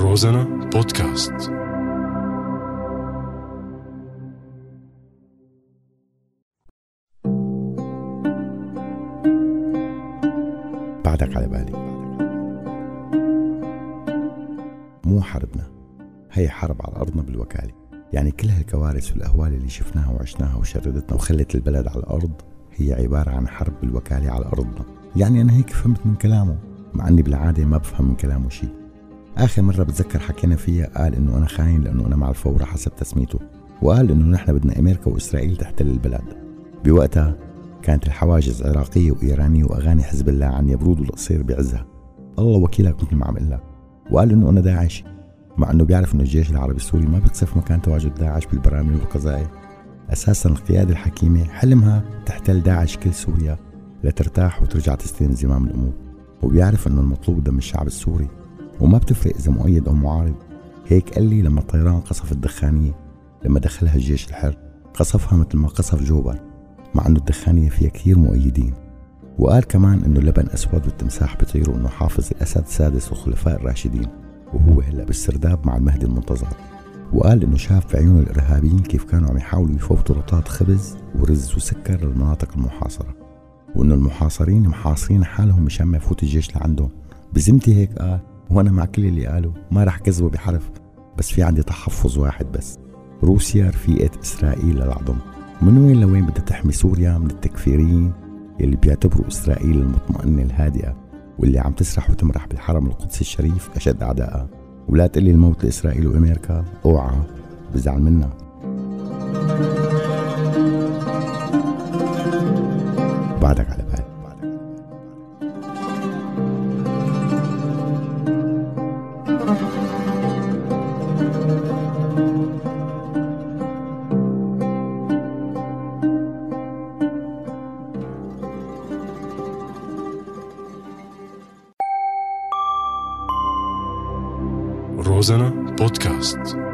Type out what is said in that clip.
روزانا بودكاست. بعدك على بالي مو حربنا هي حرب على أرضنا بالوكالة. يعني كل هالكوارث والأهوال اللي شفناها وعشناها وشردتنا وخلت البلد على الأرض هي عبارة عن حرب بالوكالة على أرضنا. يعني أنا هيك فهمت من كلامه مع أني بالعادة ما بفهم من كلامه شيء آخر مرة بتذكر حكينا فيها قال إنه أنا خاين لأنه أنا مع الفورة حسب تسميته وقال إنه نحن بدنا أمريكا وإسرائيل تحتل البلد. بوقتها كانت الحواجز عراقية وإيرانية وأغاني حزب الله عن يبرود والقصير بعزها. الله وكيلك مثل ما عم لك وقال إنه أنا داعش مع إنه بيعرف إنه الجيش العربي السوري ما بيقصف مكان تواجد داعش بالبرامج والقذائف. أساسا القيادة الحكيمة حلمها تحتل داعش كل سوريا لترتاح وترجع تستلم زمام الأمور. وبيعرف إنه المطلوب دم الشعب السوري. وما بتفرق إذا مؤيد أو معارض. هيك قال لي لما الطيران قصف الدخانية لما دخلها الجيش الحر قصفها مثل ما قصف جوبر مع أنه الدخانية فيها كثير مؤيدين. وقال كمان أنه اللبن أسود والتمساح بيطيروا أنه حافظ الأسد السادس والخلفاء الراشدين وهو هلأ بالسرداب مع المهدي المنتظر. وقال إنه شاف في عيون الإرهابيين كيف كانوا عم يحاولوا يفوتوا رطات خبز ورز وسكر للمناطق المحاصرة. وإنه المحاصرين محاصرين حالهم مشان ما يفوت الجيش لعندهم. بزمتي هيك قال وأنا مع كل اللي قالوا ما رح كذبه بحرف بس في عندي تحفظ واحد بس. روسيا رفيقة إسرائيل للعظم. من وين لوين بدها تحمي سوريا من التكفيريين اللي بيعتبروا إسرائيل المطمئنة الهادئة واللي عم تسرح وتمرح بالحرم القدسي الشريف أشد أعدائها؟ ولا تقلي الموت لإسرائيل وأمريكا. أوعى. بزعل منها. روزانا بودكاست